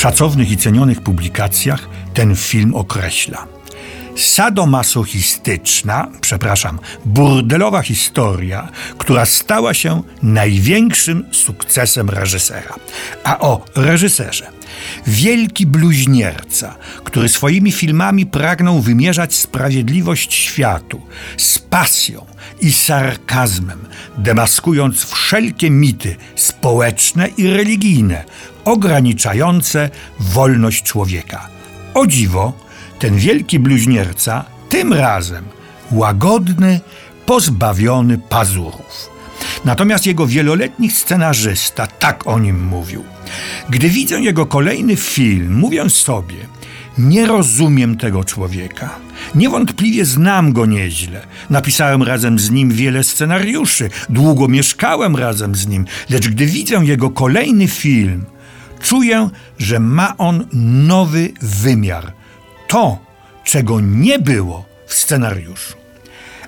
szacownych i cenionych publikacjach ten film określa. Sadomasochistyczna, przepraszam, burdelowa historia, która stała się największym sukcesem reżysera. A o reżyserze. Wielki bluźnierca, który swoimi filmami pragnął wymierzać sprawiedliwość światu z pasją i sarkazmem, demaskując wszelkie mity społeczne i religijne, ograniczające wolność człowieka. O dziwo, ten wielki bluźnierca tym razem łagodny, pozbawiony pazurów. Natomiast jego wieloletni scenarzysta tak o nim mówił. Gdy widzę jego kolejny film, mówię sobie, nie rozumiem tego człowieka. Niewątpliwie znam go nieźle. Napisałem razem z nim wiele scenariuszy, długo mieszkałem razem z nim, lecz gdy widzę jego kolejny film, czuję, że ma on nowy wymiar. To, czego nie było w scenariuszu.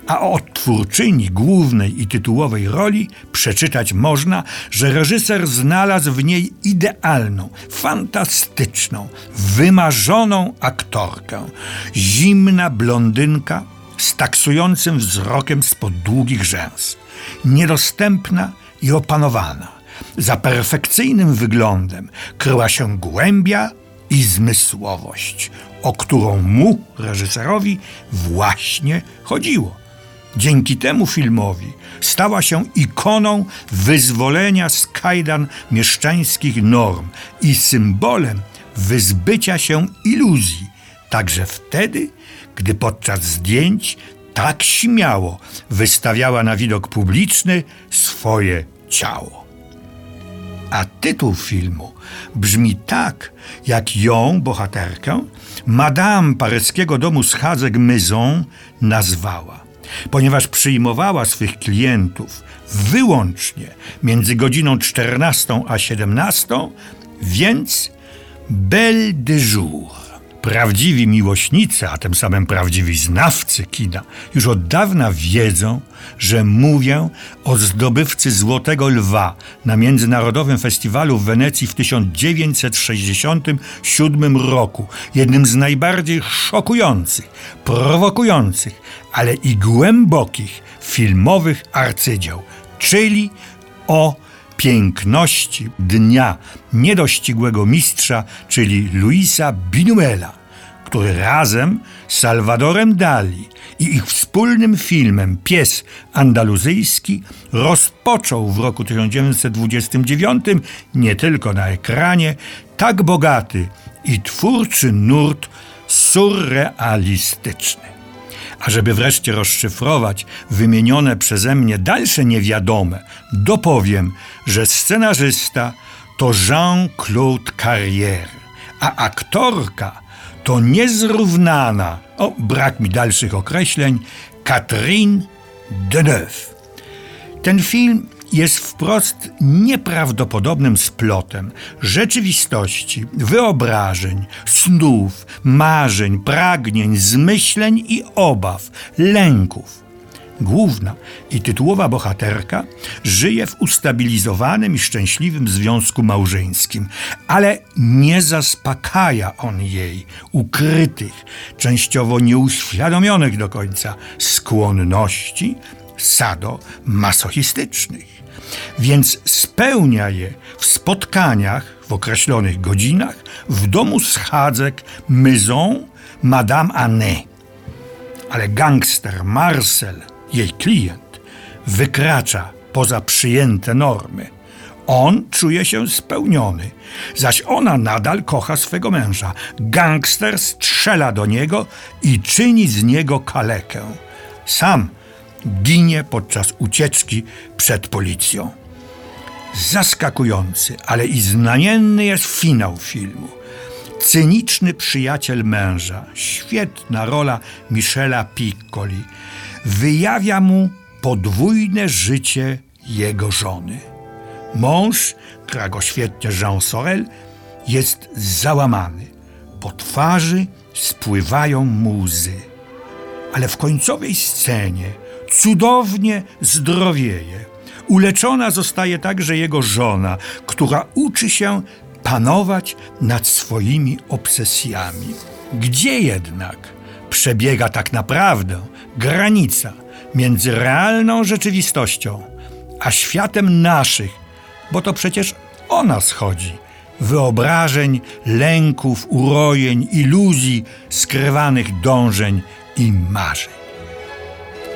A o twórczyni głównej i tytułowej roli przeczytać można, że reżyser znalazł w niej idealną, fantastyczną, wymarzoną aktorkę. Zimna blondynka z taksującym wzrokiem spod długich rzęs. Niedostępna i opanowana. Za perfekcyjnym wyglądem kryła się głębia i zmysłowość, o którą mu, reżyserowi, właśnie chodziło. Dzięki temu filmowi stała się ikoną wyzwolenia z kajdan mieszczańskich norm i symbolem wyzbycia się iluzji, także wtedy, gdy podczas zdjęć tak śmiało wystawiała na widok publiczny swoje ciało. A tytuł filmu brzmi tak, jak ją, bohaterkę, Madame paryskiego domu schadzek Maison nazwała ponieważ przyjmowała swych klientów wyłącznie między godziną 14 a 17, więc belle de jour. Prawdziwi miłośnicy, a tym samym prawdziwi znawcy kina, już od dawna wiedzą, że mówię o zdobywcy Złotego Lwa na Międzynarodowym Festiwalu w Wenecji w 1967 roku. Jednym z najbardziej szokujących, prowokujących, ale i głębokich filmowych arcydzieł, czyli o piękności dnia niedościgłego mistrza, czyli Luisa Binuela, który razem z Salvadorem Dali i ich wspólnym filmem Pies Andaluzyjski rozpoczął w roku 1929 nie tylko na ekranie tak bogaty i twórczy nurt surrealistyczny. A żeby wreszcie rozszyfrować wymienione przeze mnie dalsze niewiadome, dopowiem, że scenarzysta to Jean-Claude Carrière, a aktorka to niezrównana, o brak mi dalszych określeń, Catherine Deneuve. Ten film jest wprost nieprawdopodobnym splotem rzeczywistości, wyobrażeń, snów, marzeń, pragnień, zmyśleń i obaw, lęków. Główna i tytułowa bohaterka żyje w ustabilizowanym i szczęśliwym związku małżeńskim, ale nie zaspokaja on jej ukrytych, częściowo nieuświadomionych do końca skłonności sado-masochistycznych więc spełnia je w spotkaniach w określonych godzinach w domu schadzek Maison Madame Anne. Ale gangster Marcel, jej klient, wykracza poza przyjęte normy. On czuje się spełniony, zaś ona nadal kocha swego męża. Gangster strzela do niego i czyni z niego kalekę. Sam ginie podczas ucieczki przed policją. Zaskakujący, ale i znamienny jest finał filmu. Cyniczny przyjaciel męża, świetna rola Michela Piccoli, wyjawia mu podwójne życie jego żony. Mąż, którego świetnie Jean Sorel, jest załamany. Po twarzy spływają mu łzy. Ale w końcowej scenie cudownie zdrowieje. Uleczona zostaje także jego żona, która uczy się panować nad swoimi obsesjami. Gdzie jednak przebiega tak naprawdę granica między realną rzeczywistością a światem naszych, bo to przecież o nas chodzi wyobrażeń, lęków, urojeń, iluzji, skrywanych dążeń i marzeń.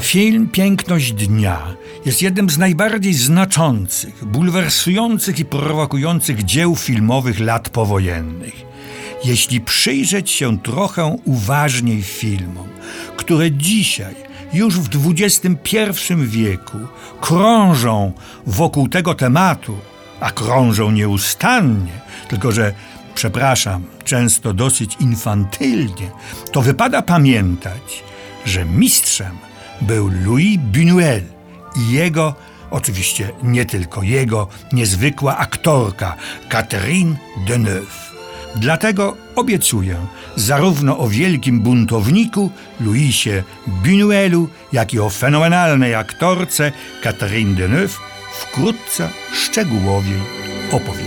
Film Piękność Dnia jest jednym z najbardziej znaczących, bulwersujących i prowokujących dzieł filmowych lat powojennych. Jeśli przyjrzeć się trochę uważniej filmom, które dzisiaj, już w XXI wieku, krążą wokół tego tematu, a krążą nieustannie, tylko że, przepraszam, często dosyć infantylnie, to wypada pamiętać, że mistrzem był Louis Buñuel i jego, oczywiście nie tylko jego, niezwykła aktorka Catherine Deneuve. Dlatego obiecuję zarówno o wielkim buntowniku Louisie Buñuelu, jak i o fenomenalnej aktorce Catherine Deneuve wkrótce szczegółowiej opowiem.